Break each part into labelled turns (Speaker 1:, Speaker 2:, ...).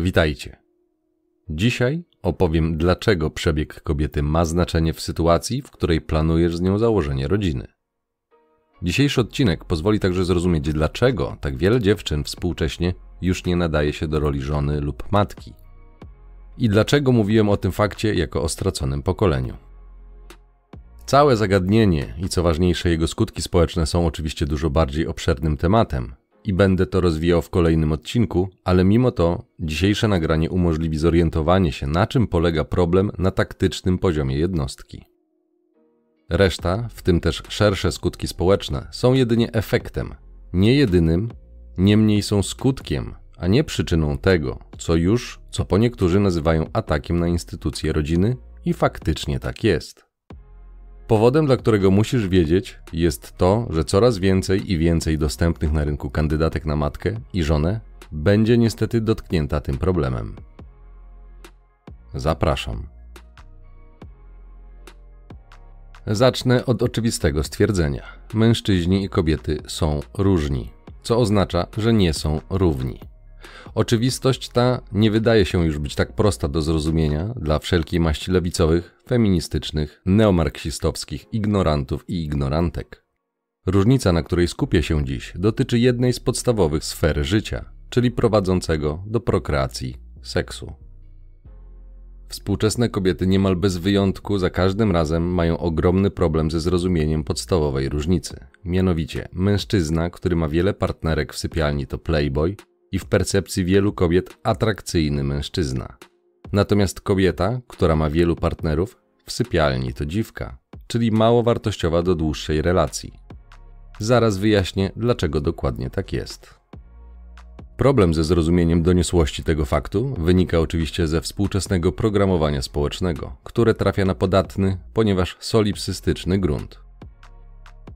Speaker 1: Witajcie. Dzisiaj opowiem, dlaczego przebieg kobiety ma znaczenie w sytuacji, w której planujesz z nią założenie rodziny. Dzisiejszy odcinek pozwoli także zrozumieć, dlaczego tak wiele dziewczyn współcześnie już nie nadaje się do roli żony lub matki. I dlaczego mówiłem o tym fakcie jako o straconym pokoleniu. Całe zagadnienie i co ważniejsze, jego skutki społeczne są oczywiście dużo bardziej obszernym tematem, i będę to rozwijał w kolejnym odcinku, ale mimo to dzisiejsze nagranie umożliwi zorientowanie się, na czym polega problem na taktycznym poziomie jednostki. Reszta, w tym też szersze skutki społeczne, są jedynie efektem, nie jedynym, niemniej są skutkiem, a nie przyczyną tego, co już, co po niektórzy nazywają atakiem na instytucje rodziny, i faktycznie tak jest. Powodem, dla którego musisz wiedzieć, jest to, że coraz więcej i więcej dostępnych na rynku kandydatek na matkę i żonę będzie niestety dotknięta tym problemem. Zapraszam. Zacznę od oczywistego stwierdzenia: mężczyźni i kobiety są różni, co oznacza, że nie są równi. Oczywistość ta nie wydaje się już być tak prosta do zrozumienia dla wszelkiej maści lewicowych, feministycznych, neomarksistowskich ignorantów i ignorantek. Różnica, na której skupię się dziś, dotyczy jednej z podstawowych sfer życia, czyli prowadzącego do prokreacji seksu. Współczesne kobiety niemal bez wyjątku za każdym razem mają ogromny problem ze zrozumieniem podstawowej różnicy. Mianowicie, mężczyzna, który ma wiele partnerek w sypialni to playboy, i w percepcji wielu kobiet atrakcyjny mężczyzna. Natomiast kobieta, która ma wielu partnerów, w sypialni to dziwka, czyli mało wartościowa do dłuższej relacji. Zaraz wyjaśnię, dlaczego dokładnie tak jest. Problem ze zrozumieniem doniosłości tego faktu wynika oczywiście ze współczesnego programowania społecznego, które trafia na podatny, ponieważ solipsystyczny grunt.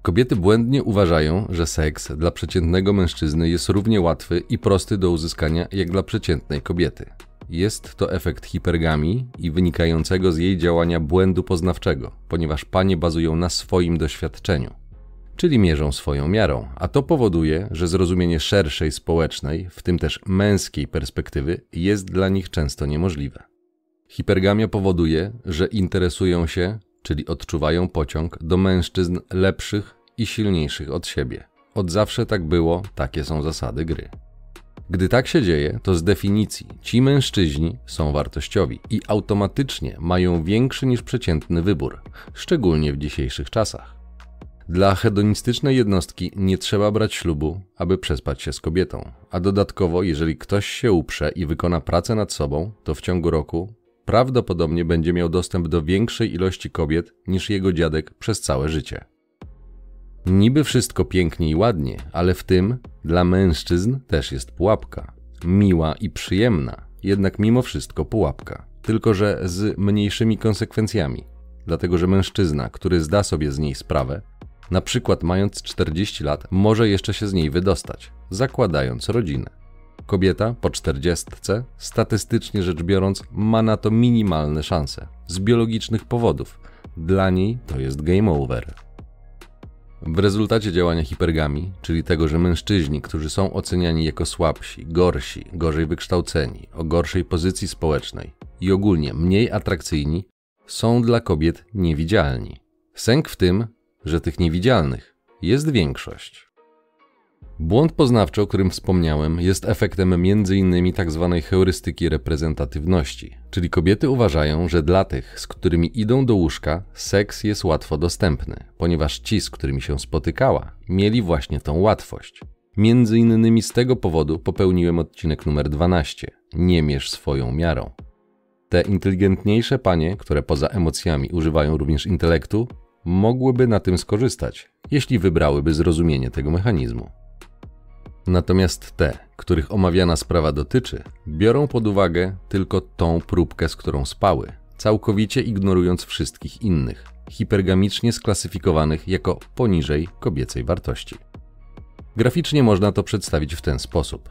Speaker 1: Kobiety błędnie uważają, że seks dla przeciętnego mężczyzny jest równie łatwy i prosty do uzyskania jak dla przeciętnej kobiety. Jest to efekt hipergamii i wynikającego z jej działania błędu poznawczego, ponieważ panie bazują na swoim doświadczeniu, czyli mierzą swoją miarą, a to powoduje, że zrozumienie szerszej społecznej, w tym też męskiej perspektywy, jest dla nich często niemożliwe. Hipergamia powoduje, że interesują się czyli odczuwają pociąg do mężczyzn lepszych i silniejszych od siebie. Od zawsze tak było, takie są zasady gry. Gdy tak się dzieje, to z definicji ci mężczyźni są wartościowi i automatycznie mają większy niż przeciętny wybór, szczególnie w dzisiejszych czasach. Dla hedonistycznej jednostki nie trzeba brać ślubu, aby przespać się z kobietą, a dodatkowo, jeżeli ktoś się uprze i wykona pracę nad sobą, to w ciągu roku prawdopodobnie będzie miał dostęp do większej ilości kobiet niż jego dziadek przez całe życie. Niby wszystko pięknie i ładnie, ale w tym dla mężczyzn też jest pułapka. Miła i przyjemna, jednak mimo wszystko pułapka, tylko że z mniejszymi konsekwencjami. Dlatego, że mężczyzna, który zda sobie z niej sprawę, na przykład mając 40 lat, może jeszcze się z niej wydostać, zakładając rodzinę. Kobieta po czterdziestce, statystycznie rzecz biorąc, ma na to minimalne szanse. Z biologicznych powodów. Dla niej to jest game over. W rezultacie działania hipergami, czyli tego, że mężczyźni, którzy są oceniani jako słabsi, gorsi, gorzej wykształceni, o gorszej pozycji społecznej i ogólnie mniej atrakcyjni, są dla kobiet niewidzialni. Sęk w tym, że tych niewidzialnych jest większość. Błąd poznawczy, o którym wspomniałem, jest efektem m.in. tzw. Tak heurystyki reprezentatywności, czyli kobiety uważają, że dla tych, z którymi idą do łóżka, seks jest łatwo dostępny, ponieważ ci, z którymi się spotykała, mieli właśnie tą łatwość. Między innymi z tego powodu popełniłem odcinek numer 12. Nie mierz swoją miarą. Te inteligentniejsze panie, które poza emocjami używają również intelektu, mogłyby na tym skorzystać, jeśli wybrałyby zrozumienie tego mechanizmu. Natomiast te, których omawiana sprawa dotyczy, biorą pod uwagę tylko tą próbkę, z którą spały, całkowicie ignorując wszystkich innych, hipergamicznie sklasyfikowanych jako poniżej kobiecej wartości. Graficznie można to przedstawić w ten sposób.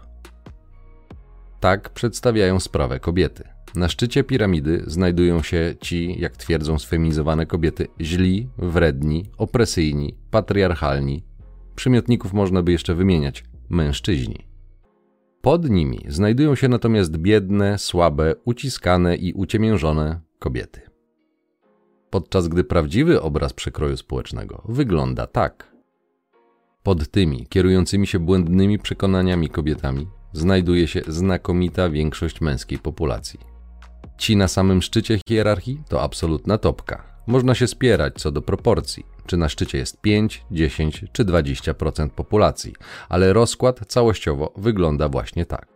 Speaker 1: Tak przedstawiają sprawę kobiety. Na szczycie piramidy znajdują się ci, jak twierdzą sfeminizowane kobiety, źli, wredni, opresyjni, patriarchalni. Przymiotników można by jeszcze wymieniać, mężczyźni. Pod nimi znajdują się natomiast biedne, słabe, uciskane i uciemiężone kobiety. Podczas gdy prawdziwy obraz przekroju społecznego wygląda tak. Pod tymi kierującymi się błędnymi przekonaniami kobietami znajduje się znakomita większość męskiej populacji. Ci na samym szczycie hierarchii to absolutna topka. Można się spierać co do proporcji, czy na szczycie jest 5, 10 czy 20% populacji, ale rozkład całościowo wygląda właśnie tak.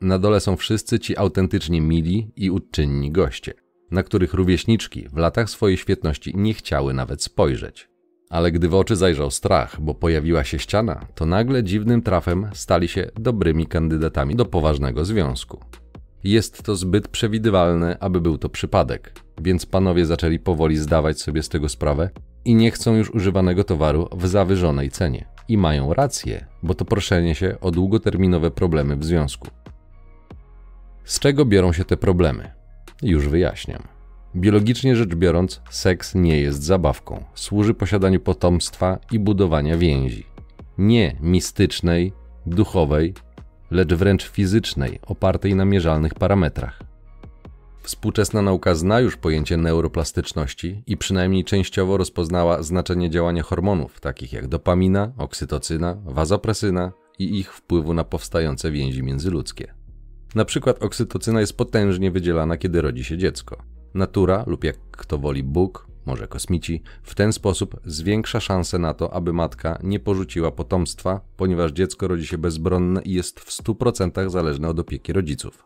Speaker 1: Na dole są wszyscy ci autentycznie mili i uczynni goście, na których rówieśniczki w latach swojej świetności nie chciały nawet spojrzeć. Ale gdy w oczy zajrzał strach, bo pojawiła się ściana, to nagle dziwnym trafem stali się dobrymi kandydatami do poważnego związku. Jest to zbyt przewidywalne, aby był to przypadek, więc panowie zaczęli powoli zdawać sobie z tego sprawę i nie chcą już używanego towaru w zawyżonej cenie. I mają rację, bo to proszenie się o długoterminowe problemy w związku. Z czego biorą się te problemy? Już wyjaśniam. Biologicznie rzecz biorąc, seks nie jest zabawką. Służy posiadaniu potomstwa i budowania więzi. Nie mistycznej, duchowej, lecz wręcz fizycznej, opartej na mierzalnych parametrach. Współczesna nauka zna już pojęcie neuroplastyczności i przynajmniej częściowo rozpoznała znaczenie działania hormonów, takich jak dopamina, oksytocyna, wazopresyna i ich wpływu na powstające więzi międzyludzkie. Na przykład oksytocyna jest potężnie wydzielana, kiedy rodzi się dziecko. Natura, lub jak kto woli Bóg, może kosmici, w ten sposób zwiększa szanse na to, aby matka nie porzuciła potomstwa, ponieważ dziecko rodzi się bezbronne i jest w 100% zależne od opieki rodziców.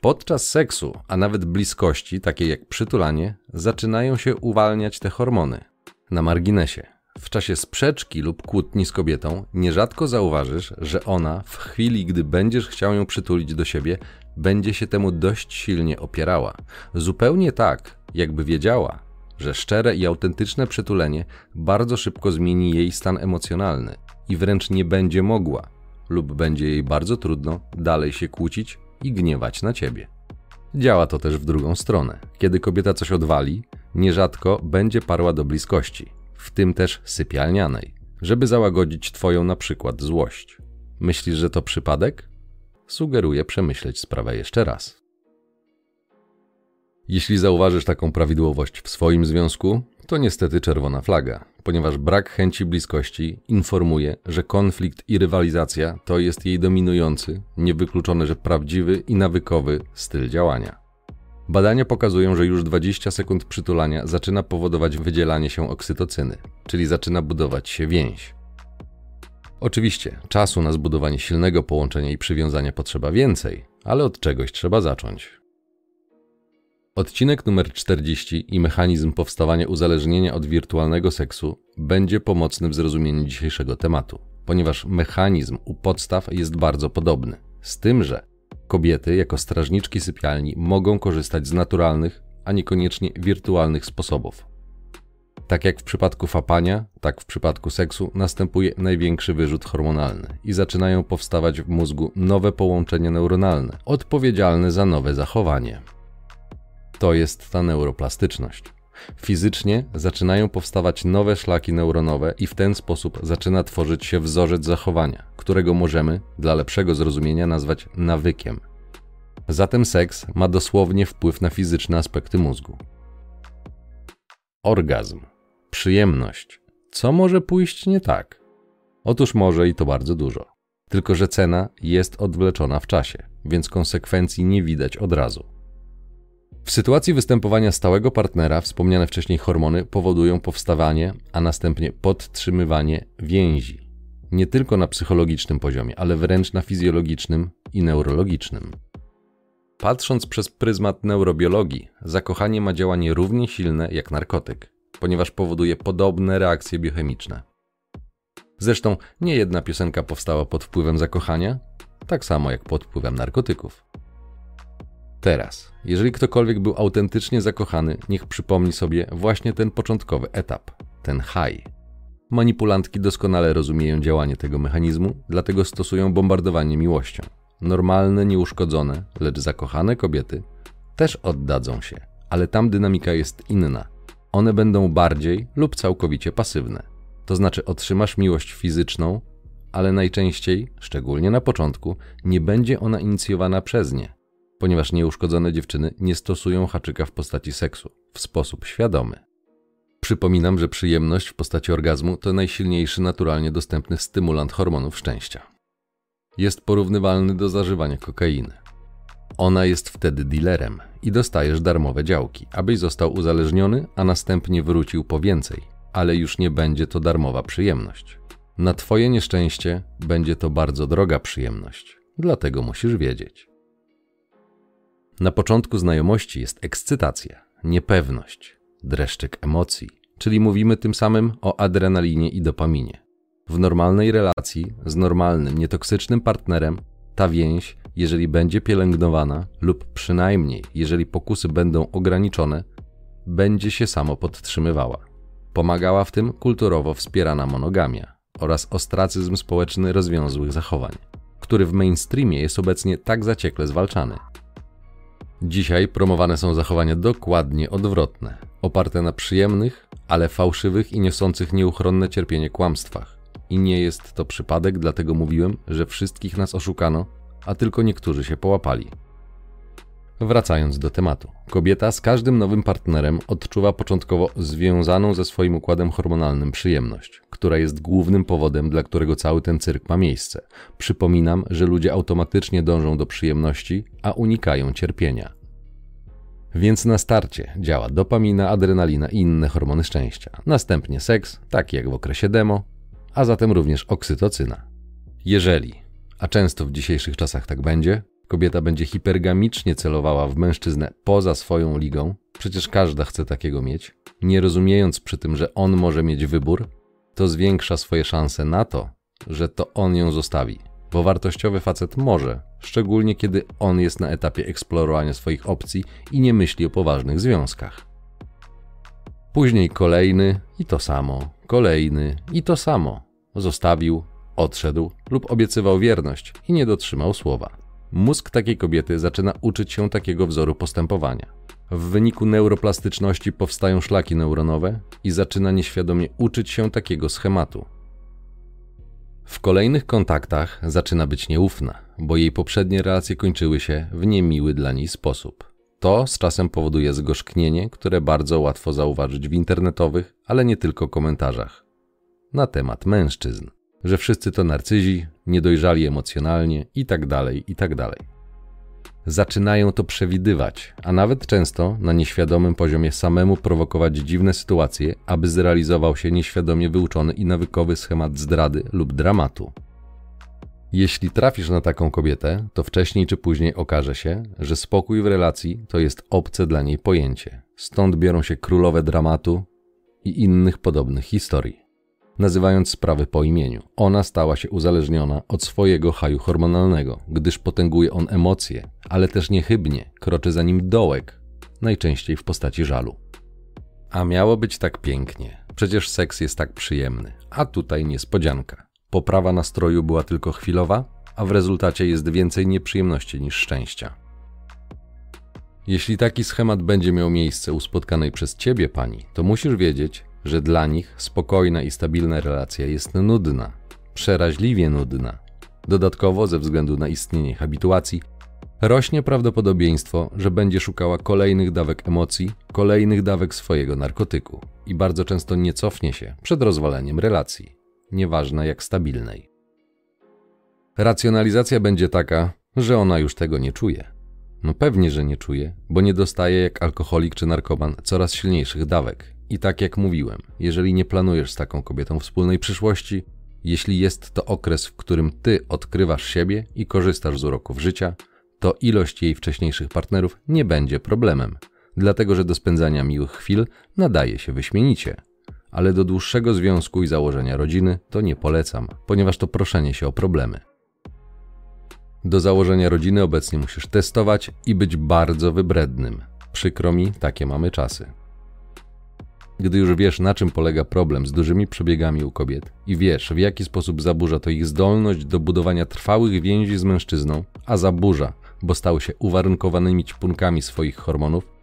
Speaker 1: Podczas seksu, a nawet bliskości, takiej jak przytulanie, zaczynają się uwalniać te hormony. Na marginesie. W czasie sprzeczki lub kłótni z kobietą nierzadko zauważysz, że ona, w chwili gdy będziesz chciał ją przytulić do siebie, będzie się temu dość silnie opierała. Zupełnie tak, jakby wiedziała, że szczere i autentyczne przytulenie bardzo szybko zmieni jej stan emocjonalny i wręcz nie będzie mogła, lub będzie jej bardzo trudno dalej się kłócić i gniewać na ciebie. Działa to też w drugą stronę. Kiedy kobieta coś odwali, nierzadko będzie parła do bliskości, w tym też sypialnianej, żeby załagodzić twoją na przykład złość. Myślisz, że to przypadek? Sugeruję przemyśleć sprawę jeszcze raz. Jeśli zauważysz taką prawidłowość w swoim związku, to niestety czerwona flaga, ponieważ brak chęci bliskości informuje, że konflikt i rywalizacja to jest jej dominujący, niewykluczone, że prawdziwy i nawykowy styl działania. Badania pokazują, że już 20 sekund przytulania zaczyna powodować wydzielanie się oksytocyny, czyli zaczyna budować się więź. Oczywiście, czasu na zbudowanie silnego połączenia i przywiązania potrzeba więcej, ale od czegoś trzeba zacząć. Odcinek numer 40 i mechanizm powstawania uzależnienia od wirtualnego seksu będzie pomocny w zrozumieniu dzisiejszego tematu, ponieważ mechanizm u podstaw jest bardzo podobny. Z tym, że kobiety jako strażniczki sypialni mogą korzystać z naturalnych, a niekoniecznie wirtualnych sposobów. Tak jak w przypadku fapania, tak w przypadku seksu następuje największy wyrzut hormonalny i zaczynają powstawać w mózgu nowe połączenia neuronalne, odpowiedzialne za nowe zachowanie. To jest ta neuroplastyczność. Fizycznie zaczynają powstawać nowe szlaki neuronowe i w ten sposób zaczyna tworzyć się wzorzec zachowania, którego możemy, dla lepszego zrozumienia, nazwać nawykiem. Zatem seks ma dosłownie wpływ na fizyczne aspekty mózgu. Orgazm, przyjemność. Co może pójść nie tak? Otóż może i to bardzo dużo. Tylko, że cena jest odwleczona w czasie, więc konsekwencji nie widać od razu. W sytuacji występowania stałego partnera wspomniane wcześniej hormony powodują powstawanie, a następnie podtrzymywanie więzi. Nie tylko na psychologicznym poziomie, ale wręcz na fizjologicznym i neurologicznym. Patrząc przez pryzmat neurobiologii, zakochanie ma działanie równie silne jak narkotyk, ponieważ powoduje podobne reakcje biochemiczne. Zresztą nie jedna piosenka powstała pod wpływem zakochania, tak samo jak pod wpływem narkotyków. Teraz, jeżeli ktokolwiek był autentycznie zakochany, niech przypomni sobie właśnie ten początkowy etap, ten high. Manipulantki doskonale rozumieją działanie tego mechanizmu, dlatego stosują bombardowanie miłością. Normalne, nieuszkodzone, lecz zakochane kobiety też oddadzą się, ale tam dynamika jest inna. One będą bardziej lub całkowicie pasywne. To znaczy otrzymasz miłość fizyczną, ale najczęściej, szczególnie na początku, nie będzie ona inicjowana przez nie, ponieważ nieuszkodzone dziewczyny nie stosują haczyka w postaci seksu w sposób świadomy. Przypominam, że przyjemność w postaci orgazmu to najsilniejszy naturalnie dostępny stymulant hormonów szczęścia. Jest porównywalny do zażywania kokainy. Ona jest wtedy dealerem i dostajesz darmowe działki, abyś został uzależniony, a następnie wrócił po więcej, ale już nie będzie to darmowa przyjemność. Na Twoje nieszczęście będzie to bardzo droga przyjemność, dlatego musisz wiedzieć. Na początku znajomości jest ekscytacja, niepewność, dreszczyk emocji, czyli mówimy tym samym o adrenalinie i dopaminie. W normalnej relacji z normalnym, nietoksycznym partnerem ta więź, jeżeli będzie pielęgnowana, lub przynajmniej jeżeli pokusy będą ograniczone, będzie się samo podtrzymywała. Pomagała w tym kulturowo wspierana monogamia oraz ostracyzm społeczny rozwiązłych zachowań, który w mainstreamie jest obecnie tak zaciekle zwalczany. Dzisiaj promowane są zachowania dokładnie odwrotne, oparte na przyjemnych, ale fałszywych i niosących nieuchronne cierpienie kłamstwach. I nie jest to przypadek, dlatego mówiłem, że wszystkich nas oszukano, a tylko niektórzy się połapali. Wracając do tematu. Kobieta z każdym nowym partnerem odczuwa początkowo związaną ze swoim układem hormonalnym przyjemność, która jest głównym powodem, dla którego cały ten cyrk ma miejsce. Przypominam, że ludzie automatycznie dążą do przyjemności, a unikają cierpienia. Więc na starcie działa dopamina, adrenalina i inne hormony szczęścia. Następnie seks, taki jak w okresie demo, a zatem również oksytocyna. Jeżeli, a często w dzisiejszych czasach tak będzie, kobieta będzie hipergamicznie celowała w mężczyznę poza swoją ligą, przecież każda chce takiego mieć, nie rozumiejąc przy tym, że on może mieć wybór, to zwiększa swoje szanse na to, że to on ją zostawi. Bo wartościowy facet może, szczególnie kiedy on jest na etapie eksplorowania swoich opcji i nie myśli o poważnych związkach. Później kolejny i to samo, kolejny i to samo. Zostawił, odszedł lub obiecywał wierność i nie dotrzymał słowa. Mózg takiej kobiety zaczyna uczyć się takiego wzoru postępowania. W wyniku neuroplastyczności powstają szlaki neuronowe i zaczyna nieświadomie uczyć się takiego schematu. W kolejnych kontaktach zaczyna być nieufna, bo jej poprzednie relacje kończyły się w niemiły dla niej sposób. To z czasem powoduje zgorzknienie, które bardzo łatwo zauważyć w internetowych, ale nie tylko komentarzach na temat mężczyzn że wszyscy to narcyzi, niedojrzali emocjonalnie itd., tak itd. Tak Zaczynają to przewidywać, a nawet często na nieświadomym poziomie samemu prowokować dziwne sytuacje, aby zrealizował się nieświadomie wyuczony i nawykowy schemat zdrady lub dramatu. Jeśli trafisz na taką kobietę, to wcześniej czy później okaże się, że spokój w relacji to jest obce dla niej pojęcie. Stąd biorą się królowe dramatu i innych podobnych historii nazywając sprawy po imieniu. Ona stała się uzależniona od swojego haju hormonalnego, gdyż potęguje on emocje, ale też niechybnie kroczy za nim dołek, najczęściej w postaci żalu. A miało być tak pięknie. Przecież seks jest tak przyjemny, a tutaj niespodzianka. Poprawa nastroju była tylko chwilowa, a w rezultacie jest więcej nieprzyjemności niż szczęścia. Jeśli taki schemat będzie miał miejsce u spotkanej przez ciebie pani, to musisz wiedzieć, że dla nich spokojna i stabilna relacja jest nudna, przeraźliwie nudna. Dodatkowo, ze względu na istnienie habituacji, rośnie prawdopodobieństwo, że będzie szukała kolejnych dawek emocji, kolejnych dawek swojego narkotyku i bardzo często nie cofnie się przed rozwaleniem relacji, nieważne jak stabilnej. Racjonalizacja będzie taka, że ona już tego nie czuje. No pewnie, że nie czuje, bo nie dostaje jak alkoholik czy narkoman coraz silniejszych dawek i tak jak mówiłem, jeżeli nie planujesz z taką kobietą wspólnej przyszłości, jeśli jest to okres, w którym ty odkrywasz siebie i korzystasz z uroków życia, to ilość jej wcześniejszych partnerów nie będzie problemem, dlatego że do spędzania miłych chwil nadaje się wyśmienicie. Ale do dłuższego związku i założenia rodziny to nie polecam, ponieważ to proszenie się o problemy. Do założenia rodziny obecnie musisz testować i być bardzo wybrednym. Przykro mi, takie mamy czasy. Gdy już wiesz, na czym polega problem z dużymi przebiegami u kobiet i wiesz, w jaki sposób zaburza to ich zdolność do budowania trwałych więzi z mężczyzną, a zaburza, bo stały się uwarunkowanymi ćpunkami swoich hormonów,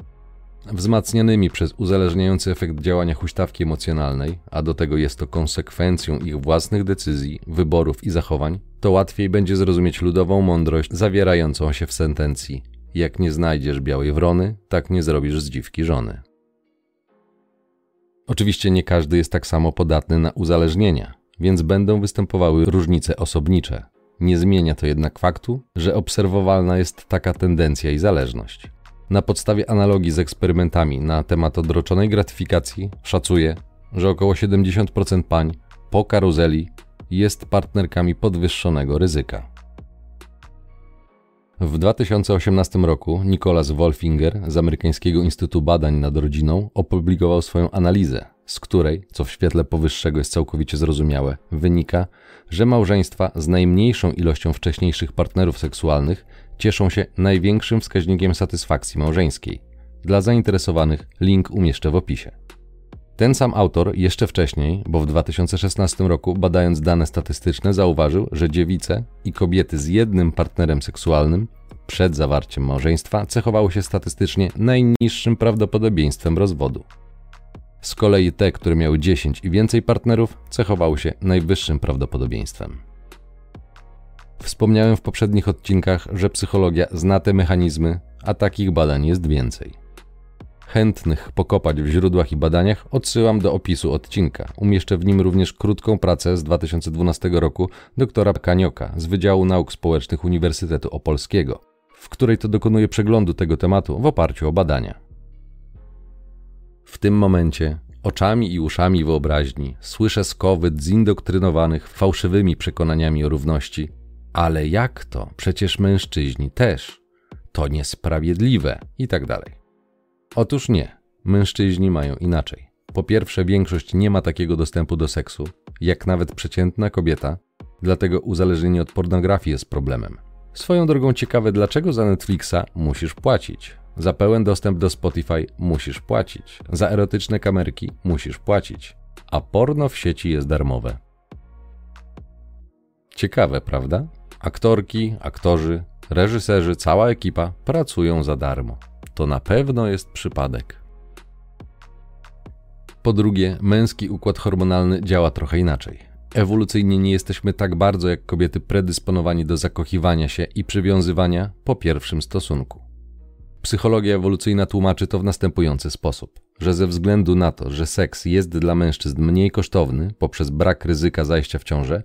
Speaker 1: wzmacnianymi przez uzależniający efekt działania huśtawki emocjonalnej, a do tego jest to konsekwencją ich własnych decyzji, wyborów i zachowań, to łatwiej będzie zrozumieć ludową mądrość zawierającą się w sentencji: Jak nie znajdziesz białej wrony, tak nie zrobisz z dziwki żony. Oczywiście nie każdy jest tak samo podatny na uzależnienia, więc będą występowały różnice osobnicze. Nie zmienia to jednak faktu, że obserwowalna jest taka tendencja i zależność. Na podstawie analogii z eksperymentami na temat odroczonej gratyfikacji szacuje, że około 70% pań po karuzeli jest partnerkami podwyższonego ryzyka. W 2018 roku Nicholas Wolfinger z Amerykańskiego Instytutu Badań nad Rodziną opublikował swoją analizę, z której, co w świetle powyższego jest całkowicie zrozumiałe, wynika, że małżeństwa z najmniejszą ilością wcześniejszych partnerów seksualnych cieszą się największym wskaźnikiem satysfakcji małżeńskiej. Dla zainteresowanych link umieszczę w opisie. Ten sam autor jeszcze wcześniej, bo w 2016 roku badając dane statystyczne, zauważył, że dziewice i kobiety z jednym partnerem seksualnym przed zawarciem małżeństwa cechowały się statystycznie najniższym prawdopodobieństwem rozwodu. Z kolei te, które miały 10 i więcej partnerów, cechowały się najwyższym prawdopodobieństwem. Wspomniałem w poprzednich odcinkach, że psychologia zna te mechanizmy, a takich badań jest więcej. Chętnych pokopać w źródłach i badaniach odsyłam do opisu odcinka. Umieszczę w nim również krótką pracę z 2012 roku doktora Kanioka z Wydziału Nauk Społecznych Uniwersytetu Opolskiego, w której to dokonuje przeglądu tego tematu w oparciu o badania. W tym momencie oczami i uszami wyobraźni słyszę skowyt zindoktrynowanych fałszywymi przekonaniami o równości. Ale jak to? Przecież mężczyźni też. To niesprawiedliwe i tak dalej. Otóż nie. Mężczyźni mają inaczej. Po pierwsze, większość nie ma takiego dostępu do seksu, jak nawet przeciętna kobieta, dlatego uzależnienie od pornografii jest problemem. Swoją drogą ciekawe, dlaczego za Netflixa musisz płacić. Za pełen dostęp do Spotify musisz płacić. Za erotyczne kamerki musisz płacić. A porno w sieci jest darmowe. Ciekawe, prawda? Aktorki, aktorzy, reżyserzy, cała ekipa pracują za darmo. To na pewno jest przypadek. Po drugie, męski układ hormonalny działa trochę inaczej. Ewolucyjnie nie jesteśmy tak bardzo jak kobiety predysponowani do zakochiwania się i przywiązywania po pierwszym stosunku. Psychologia ewolucyjna tłumaczy to w następujący sposób: że ze względu na to, że seks jest dla mężczyzn mniej kosztowny poprzez brak ryzyka zajścia w ciążę,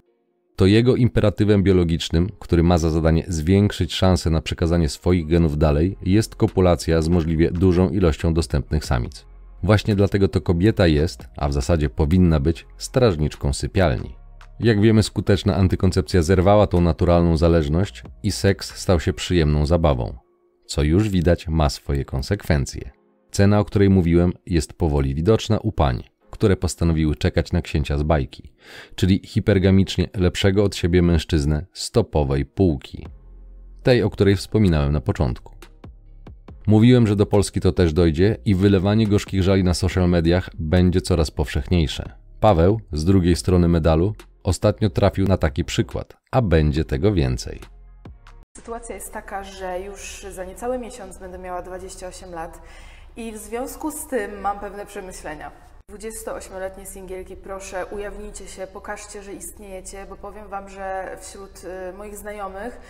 Speaker 1: to jego imperatywem biologicznym, który ma za zadanie zwiększyć szanse na przekazanie swoich genów dalej, jest kopulacja z możliwie dużą ilością dostępnych samic. Właśnie dlatego to kobieta jest, a w zasadzie powinna być, strażniczką sypialni. Jak wiemy, skuteczna antykoncepcja zerwała tą naturalną zależność i seks stał się przyjemną zabawą co już widać ma swoje konsekwencje. Cena, o której mówiłem, jest powoli widoczna u pań, które postanowiły czekać na księcia z bajki, czyli hipergamicznie lepszego od siebie mężczyznę stopowej półki. Tej, o której wspominałem na początku. Mówiłem, że do Polski to też dojdzie i wylewanie gorzkich żali na social mediach będzie coraz powszechniejsze. Paweł, z drugiej strony medalu, ostatnio trafił na taki przykład, a będzie tego więcej.
Speaker 2: Sytuacja jest taka, że już za niecały miesiąc będę miała 28 lat i w związku z tym mam pewne przemyślenia. 28-letnie singielki, proszę ujawnijcie się, pokażcie, że istniejecie, bo powiem Wam, że wśród y, moich znajomych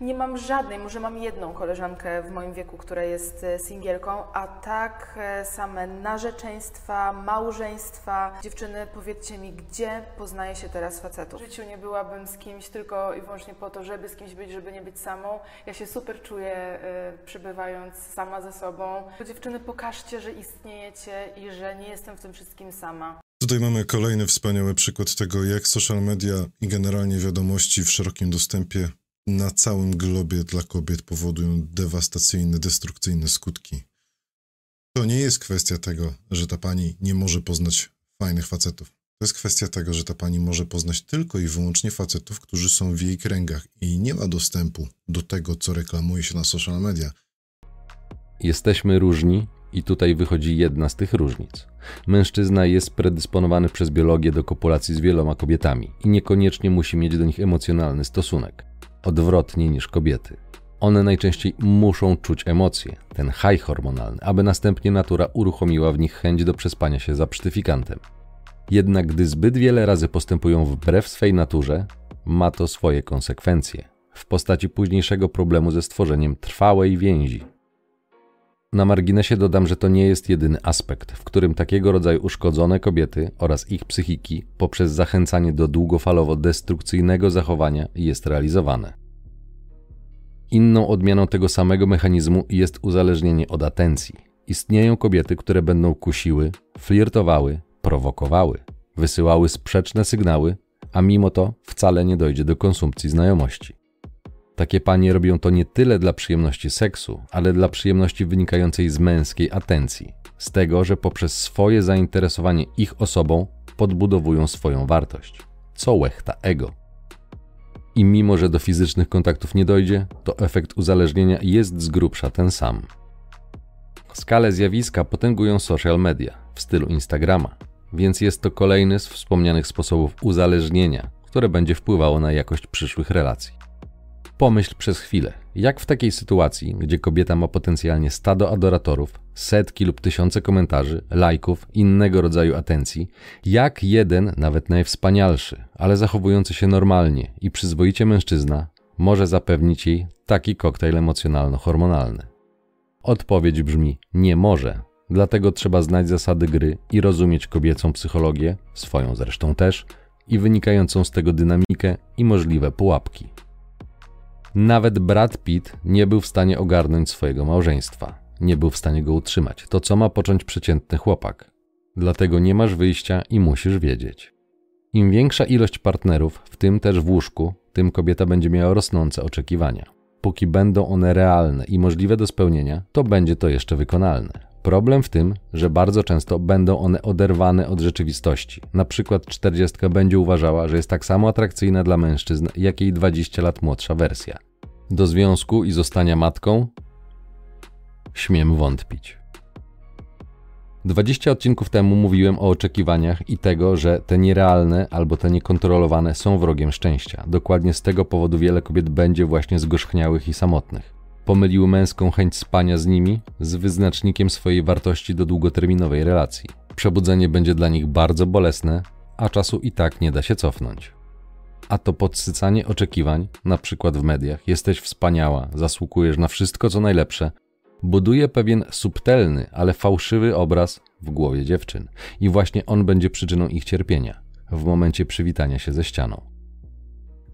Speaker 2: nie mam żadnej, może mam jedną koleżankę w moim wieku, która jest e, singielką, a tak e, same narzeczeństwa, małżeństwa. Dziewczyny, powiedzcie mi, gdzie poznaje się teraz facetów? W życiu nie byłabym z kimś tylko i wyłącznie po to, żeby z kimś być, żeby nie być samą. Ja się super czuję y, przybywając sama ze sobą. Dziewczyny, pokażcie, że istniejecie i że nie jestem w tym wszystkim sama.
Speaker 3: Tutaj mamy kolejny wspaniały przykład tego, jak social media i generalnie wiadomości w szerokim dostępie na całym globie dla kobiet powodują dewastacyjne, destrukcyjne skutki. To nie jest kwestia tego, że ta pani nie może poznać fajnych facetów. To jest kwestia tego, że ta pani może poznać tylko i wyłącznie facetów, którzy są w jej kręgach i nie ma dostępu do tego, co reklamuje się na social media.
Speaker 1: Jesteśmy różni i tutaj wychodzi jedna z tych różnic. Mężczyzna jest predysponowany przez biologię do kopulacji z wieloma kobietami i niekoniecznie musi mieć do nich emocjonalny stosunek odwrotnie niż kobiety. One najczęściej muszą czuć emocje, ten high hormonalny, aby następnie natura uruchomiła w nich chęć do przespania się za psztyfikantem. Jednak gdy zbyt wiele razy postępują wbrew swej naturze, ma to swoje konsekwencje w postaci późniejszego problemu ze stworzeniem trwałej więzi. Na marginesie dodam, że to nie jest jedyny aspekt, w którym takiego rodzaju uszkodzone kobiety oraz ich psychiki poprzez zachęcanie do długofalowo destrukcyjnego zachowania jest realizowane. Inną odmianą tego samego mechanizmu jest uzależnienie od atencji. Istnieją kobiety, które będą kusiły, flirtowały, prowokowały, wysyłały sprzeczne sygnały, a mimo to wcale nie dojdzie do konsumpcji znajomości. Takie panie robią to nie tyle dla przyjemności seksu, ale dla przyjemności wynikającej z męskiej atencji, z tego, że poprzez swoje zainteresowanie ich osobą podbudowują swoją wartość. Co łechta ego. I mimo, że do fizycznych kontaktów nie dojdzie, to efekt uzależnienia jest z grubsza ten sam. Skalę zjawiska potęgują social media w stylu Instagrama, więc jest to kolejny z wspomnianych sposobów uzależnienia, które będzie wpływało na jakość przyszłych relacji. Pomyśl przez chwilę, jak w takiej sytuacji, gdzie kobieta ma potencjalnie stado adoratorów, setki lub tysiące komentarzy, lajków, innego rodzaju atencji, jak jeden, nawet najwspanialszy, ale zachowujący się normalnie i przyzwoicie mężczyzna może zapewnić jej taki koktajl emocjonalno-hormonalny? Odpowiedź brzmi: nie może. Dlatego trzeba znać zasady gry i rozumieć kobiecą psychologię, swoją zresztą też, i wynikającą z tego dynamikę i możliwe pułapki. Nawet Brad Pitt nie był w stanie ogarnąć swojego małżeństwa. Nie był w stanie go utrzymać. To co ma począć przeciętny chłopak. Dlatego nie masz wyjścia i musisz wiedzieć. Im większa ilość partnerów, w tym też w łóżku, tym kobieta będzie miała rosnące oczekiwania. Póki będą one realne i możliwe do spełnienia, to będzie to jeszcze wykonalne. Problem w tym, że bardzo często będą one oderwane od rzeczywistości. Na przykład 40 będzie uważała, że jest tak samo atrakcyjna dla mężczyzn, jak jej 20 lat młodsza wersja. Do związku i zostania matką? Śmiem wątpić. 20 odcinków temu mówiłem o oczekiwaniach i tego, że te nierealne albo te niekontrolowane są wrogiem szczęścia. Dokładnie z tego powodu wiele kobiet będzie właśnie zgorzchniałych i samotnych pomylił męską chęć spania z nimi z wyznacznikiem swojej wartości do długoterminowej relacji. Przebudzenie będzie dla nich bardzo bolesne, a czasu i tak nie da się cofnąć. A to podsycanie oczekiwań, na przykład w mediach, jesteś wspaniała, zasługujesz na wszystko co najlepsze, buduje pewien subtelny, ale fałszywy obraz w głowie dziewczyn. I właśnie on będzie przyczyną ich cierpienia w momencie przywitania się ze ścianą.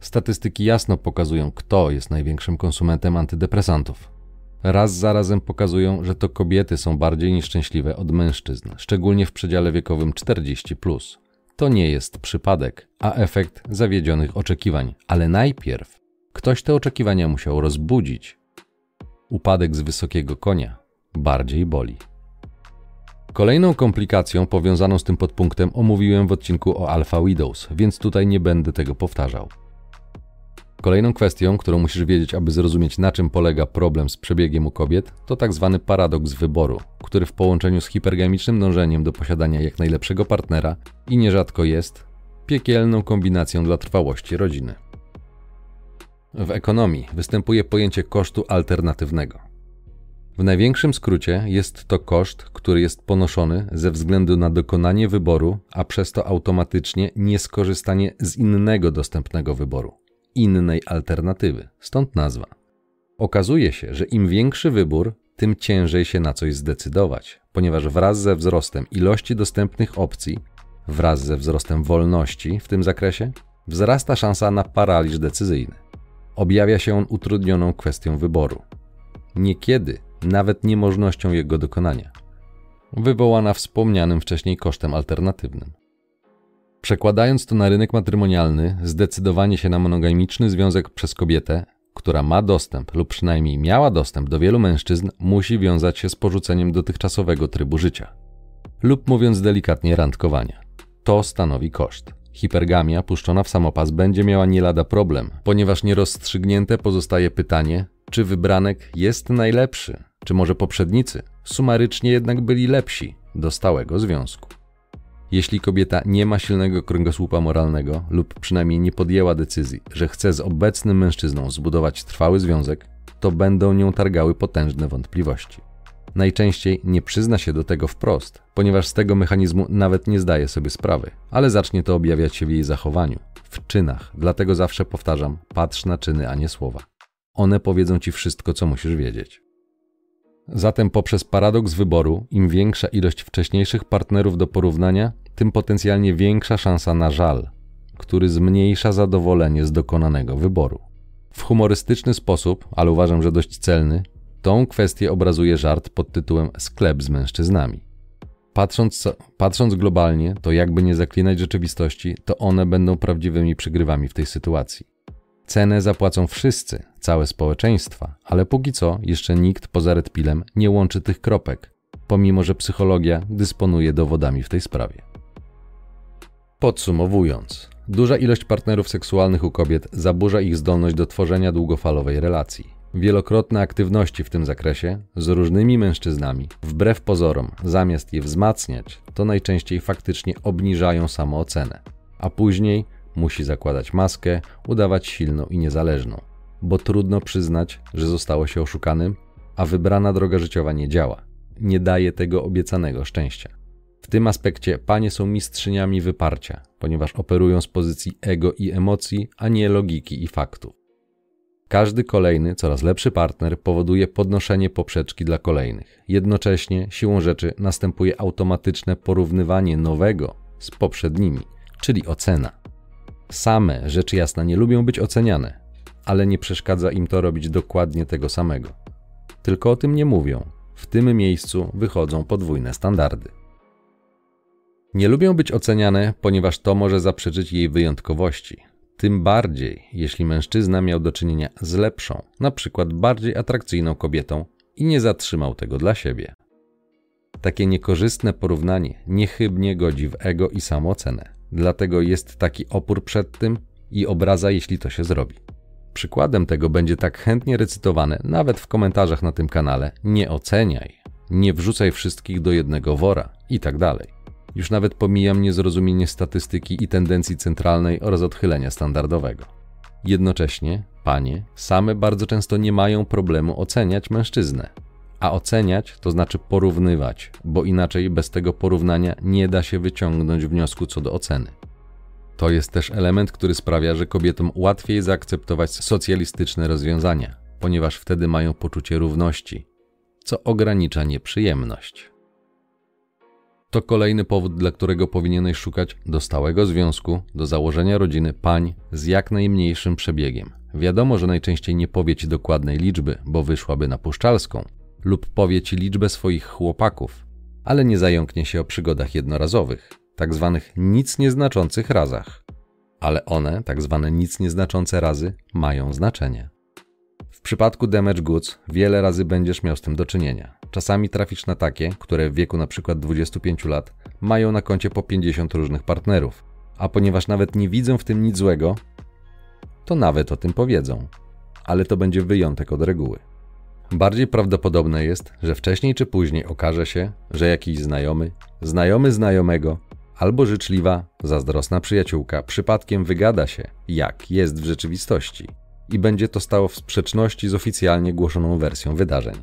Speaker 1: Statystyki jasno pokazują, kto jest największym konsumentem antydepresantów. Raz za razem pokazują, że to kobiety są bardziej nieszczęśliwe od mężczyzn, szczególnie w przedziale wiekowym 40. To nie jest przypadek, a efekt zawiedzionych oczekiwań, ale najpierw ktoś te oczekiwania musiał rozbudzić. Upadek z wysokiego konia bardziej boli. Kolejną komplikacją powiązaną z tym podpunktem omówiłem w odcinku o Alpha Widows, więc tutaj nie będę tego powtarzał. Kolejną kwestią, którą musisz wiedzieć, aby zrozumieć, na czym polega problem z przebiegiem u kobiet, to tak zwany paradoks wyboru, który w połączeniu z hipergamicznym dążeniem do posiadania jak najlepszego partnera i nierzadko jest piekielną kombinacją dla trwałości rodziny. W ekonomii występuje pojęcie kosztu alternatywnego. W największym skrócie jest to koszt, który jest ponoszony ze względu na dokonanie wyboru, a przez to automatycznie nieskorzystanie z innego dostępnego wyboru innej alternatywy, stąd nazwa. Okazuje się, że im większy wybór, tym ciężej się na coś zdecydować, ponieważ wraz ze wzrostem ilości dostępnych opcji, wraz ze wzrostem wolności w tym zakresie, wzrasta szansa na paraliż decyzyjny. Objawia się on utrudnioną kwestią wyboru. Niekiedy nawet niemożnością jego dokonania, wywołana wspomnianym wcześniej kosztem alternatywnym. Przekładając to na rynek matrymonialny, zdecydowanie się na monogamiczny związek przez kobietę, która ma dostęp lub przynajmniej miała dostęp do wielu mężczyzn, musi wiązać się z porzuceniem dotychczasowego trybu życia. Lub mówiąc delikatnie, randkowania. To stanowi koszt. Hipergamia puszczona w samopas będzie miała nie lada problem, ponieważ nierozstrzygnięte pozostaje pytanie, czy wybranek jest najlepszy, czy może poprzednicy sumarycznie jednak byli lepsi do stałego związku. Jeśli kobieta nie ma silnego kręgosłupa moralnego lub przynajmniej nie podjęła decyzji, że chce z obecnym mężczyzną zbudować trwały związek, to będą nią targały potężne wątpliwości. Najczęściej nie przyzna się do tego wprost, ponieważ z tego mechanizmu nawet nie zdaje sobie sprawy, ale zacznie to objawiać się w jej zachowaniu, w czynach. Dlatego zawsze powtarzam: patrz na czyny, a nie słowa. One powiedzą ci wszystko, co musisz wiedzieć. Zatem poprzez paradoks wyboru, im większa ilość wcześniejszych partnerów do porównania, tym potencjalnie większa szansa na żal, który zmniejsza zadowolenie z dokonanego wyboru. W humorystyczny sposób, ale uważam, że dość celny, tą kwestię obrazuje żart pod tytułem Sklep z mężczyznami. Patrząc, patrząc globalnie, to jakby nie zaklinać rzeczywistości, to one będą prawdziwymi przygrywami w tej sytuacji. Cenę zapłacą wszyscy, całe społeczeństwa, ale póki co jeszcze nikt poza Red nie łączy tych kropek, pomimo że psychologia dysponuje dowodami w tej sprawie. Podsumowując, duża ilość partnerów seksualnych u kobiet zaburza ich zdolność do tworzenia długofalowej relacji. Wielokrotne aktywności w tym zakresie z różnymi mężczyznami, wbrew pozorom, zamiast je wzmacniać, to najczęściej faktycznie obniżają samoocenę, a później musi zakładać maskę, udawać silną i niezależną, bo trudno przyznać, że zostało się oszukanym, a wybrana droga życiowa nie działa, nie daje tego obiecanego szczęścia. W tym aspekcie panie są mistrzyniami wyparcia, ponieważ operują z pozycji ego i emocji, a nie logiki i faktów. Każdy kolejny, coraz lepszy partner powoduje podnoszenie poprzeczki dla kolejnych. Jednocześnie, siłą rzeczy, następuje automatyczne porównywanie nowego z poprzednimi, czyli ocena. Same, rzecz jasna, nie lubią być oceniane, ale nie przeszkadza im to robić dokładnie tego samego. Tylko o tym nie mówią. W tym miejscu wychodzą podwójne standardy. Nie lubią być oceniane, ponieważ to może zaprzeczyć jej wyjątkowości. Tym bardziej, jeśli mężczyzna miał do czynienia z lepszą, na przykład bardziej atrakcyjną kobietą i nie zatrzymał tego dla siebie. Takie niekorzystne porównanie niechybnie godzi w ego i samoocenę. Dlatego jest taki opór przed tym i obraza, jeśli to się zrobi. Przykładem tego będzie tak chętnie recytowane, nawet w komentarzach na tym kanale: nie oceniaj, nie wrzucaj wszystkich do jednego wora i tak dalej. Już nawet pomijam niezrozumienie statystyki i tendencji centralnej oraz odchylenia standardowego. Jednocześnie, panie same bardzo często nie mają problemu oceniać mężczyznę. A oceniać to znaczy porównywać, bo inaczej bez tego porównania nie da się wyciągnąć wniosku co do oceny. To jest też element, który sprawia, że kobietom łatwiej zaakceptować socjalistyczne rozwiązania, ponieważ wtedy mają poczucie równości, co ogranicza nieprzyjemność. To kolejny powód, dla którego powinieneś szukać do stałego związku, do założenia rodziny pań z jak najmniejszym przebiegiem. Wiadomo, że najczęściej nie powie ci dokładnej liczby, bo wyszłaby na puszczalską, lub powie ci liczbę swoich chłopaków, ale nie zająknie się o przygodach jednorazowych, tak zwanych nic nieznaczących razach. Ale one, tak zwane nic nieznaczące razy, mają znaczenie. W przypadku damage goods wiele razy będziesz miał z tym do czynienia. Czasami trafisz na takie, które w wieku np. 25 lat mają na koncie po 50 różnych partnerów, a ponieważ nawet nie widzą w tym nic złego, to nawet o tym powiedzą. Ale to będzie wyjątek od reguły. Bardziej prawdopodobne jest, że wcześniej czy później okaże się, że jakiś znajomy, znajomy znajomego albo życzliwa, zazdrosna przyjaciółka przypadkiem wygada się, jak jest w rzeczywistości i będzie to stało w sprzeczności z oficjalnie głoszoną wersją wydarzeń.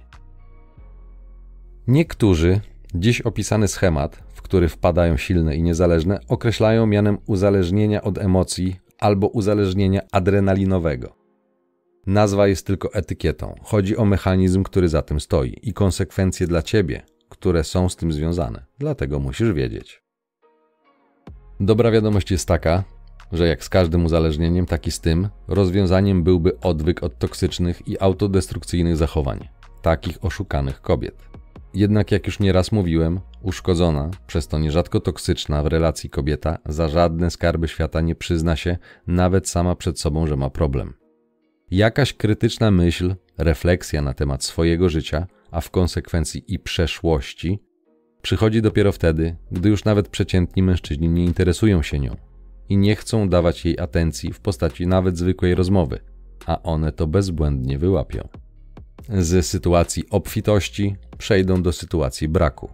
Speaker 1: Niektórzy dziś opisany schemat, w który wpadają silne i niezależne, określają mianem uzależnienia od emocji albo uzależnienia adrenalinowego. Nazwa jest tylko etykietą. Chodzi o mechanizm, który za tym stoi i konsekwencje dla ciebie, które są z tym związane. Dlatego musisz wiedzieć. Dobra wiadomość jest taka, że jak z każdym uzależnieniem, tak i z tym, rozwiązaniem byłby odwyk od toksycznych i autodestrukcyjnych zachowań, takich oszukanych kobiet. Jednak jak już nieraz mówiłem, uszkodzona, przez to nierzadko toksyczna w relacji kobieta za żadne skarby świata nie przyzna się nawet sama przed sobą, że ma problem. Jakaś krytyczna myśl, refleksja na temat swojego życia, a w konsekwencji i przeszłości, przychodzi dopiero wtedy, gdy już nawet przeciętni mężczyźni nie interesują się nią i nie chcą dawać jej atencji w postaci nawet zwykłej rozmowy, a one to bezbłędnie wyłapią. Z sytuacji obfitości przejdą do sytuacji braku.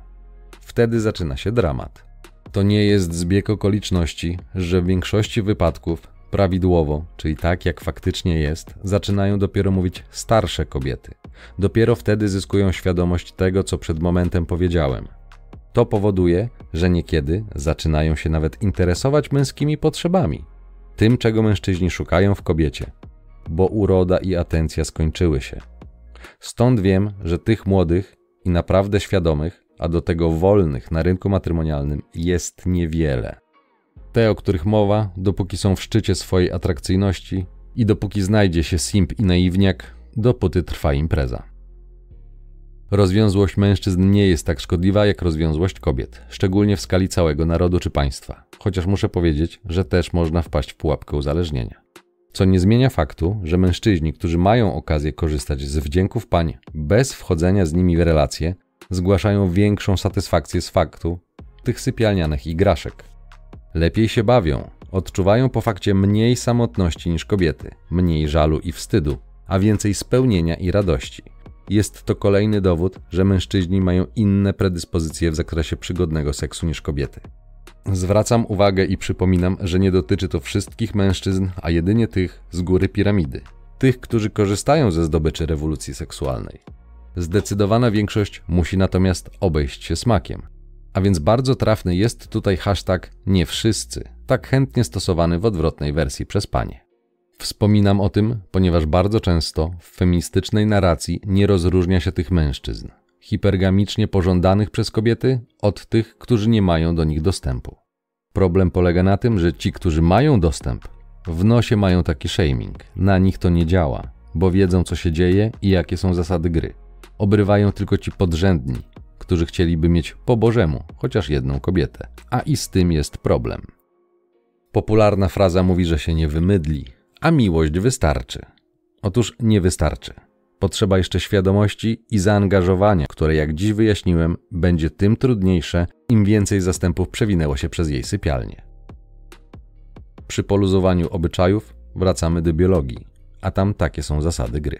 Speaker 1: Wtedy zaczyna się dramat. To nie jest zbieg okoliczności, że w większości wypadków Prawidłowo, czyli tak jak faktycznie jest, zaczynają dopiero mówić starsze kobiety. Dopiero wtedy zyskują świadomość tego, co przed momentem powiedziałem. To powoduje, że niekiedy zaczynają się nawet interesować męskimi potrzebami, tym, czego mężczyźni szukają w kobiecie, bo uroda i atencja skończyły się. Stąd wiem, że tych młodych i naprawdę świadomych, a do tego wolnych na rynku matrymonialnym jest niewiele. Te, o których mowa, dopóki są w szczycie swojej atrakcyjności i dopóki znajdzie się simp i naiwniak, dopóty trwa impreza. Rozwiązłość mężczyzn nie jest tak szkodliwa jak rozwiązłość kobiet, szczególnie w skali całego narodu czy państwa, chociaż muszę powiedzieć, że też można wpaść w pułapkę uzależnienia. Co nie zmienia faktu, że mężczyźni, którzy mają okazję korzystać z wdzięków pań bez wchodzenia z nimi w relacje, zgłaszają większą satysfakcję z faktu tych sypialnianych igraszek. Lepiej się bawią, odczuwają po fakcie mniej samotności niż kobiety, mniej żalu i wstydu, a więcej spełnienia i radości. Jest to kolejny dowód, że mężczyźni mają inne predyspozycje w zakresie przygodnego seksu niż kobiety. Zwracam uwagę i przypominam, że nie dotyczy to wszystkich mężczyzn, a jedynie tych z góry piramidy. Tych, którzy korzystają ze zdobyczy rewolucji seksualnej. Zdecydowana większość musi natomiast obejść się smakiem. A więc bardzo trafny jest tutaj hashtag nie wszyscy, tak chętnie stosowany w odwrotnej wersji przez panie. Wspominam o tym, ponieważ bardzo często w feministycznej narracji nie rozróżnia się tych mężczyzn, hipergamicznie pożądanych przez kobiety, od tych, którzy nie mają do nich dostępu. Problem polega na tym, że ci, którzy mają dostęp, w nosie mają taki shaming. Na nich to nie działa, bo wiedzą, co się dzieje i jakie są zasady gry. Obrywają tylko ci podrzędni, którzy chcieliby mieć po Bożemu chociaż jedną kobietę, a i z tym jest problem. Popularna fraza mówi, że się nie wymydli, a miłość wystarczy. Otóż nie wystarczy. Potrzeba jeszcze świadomości i zaangażowania, które, jak dziś wyjaśniłem, będzie tym trudniejsze, im więcej zastępów przewinęło się przez jej sypialnię. Przy poluzowaniu obyczajów wracamy do biologii, a tam takie są zasady gry.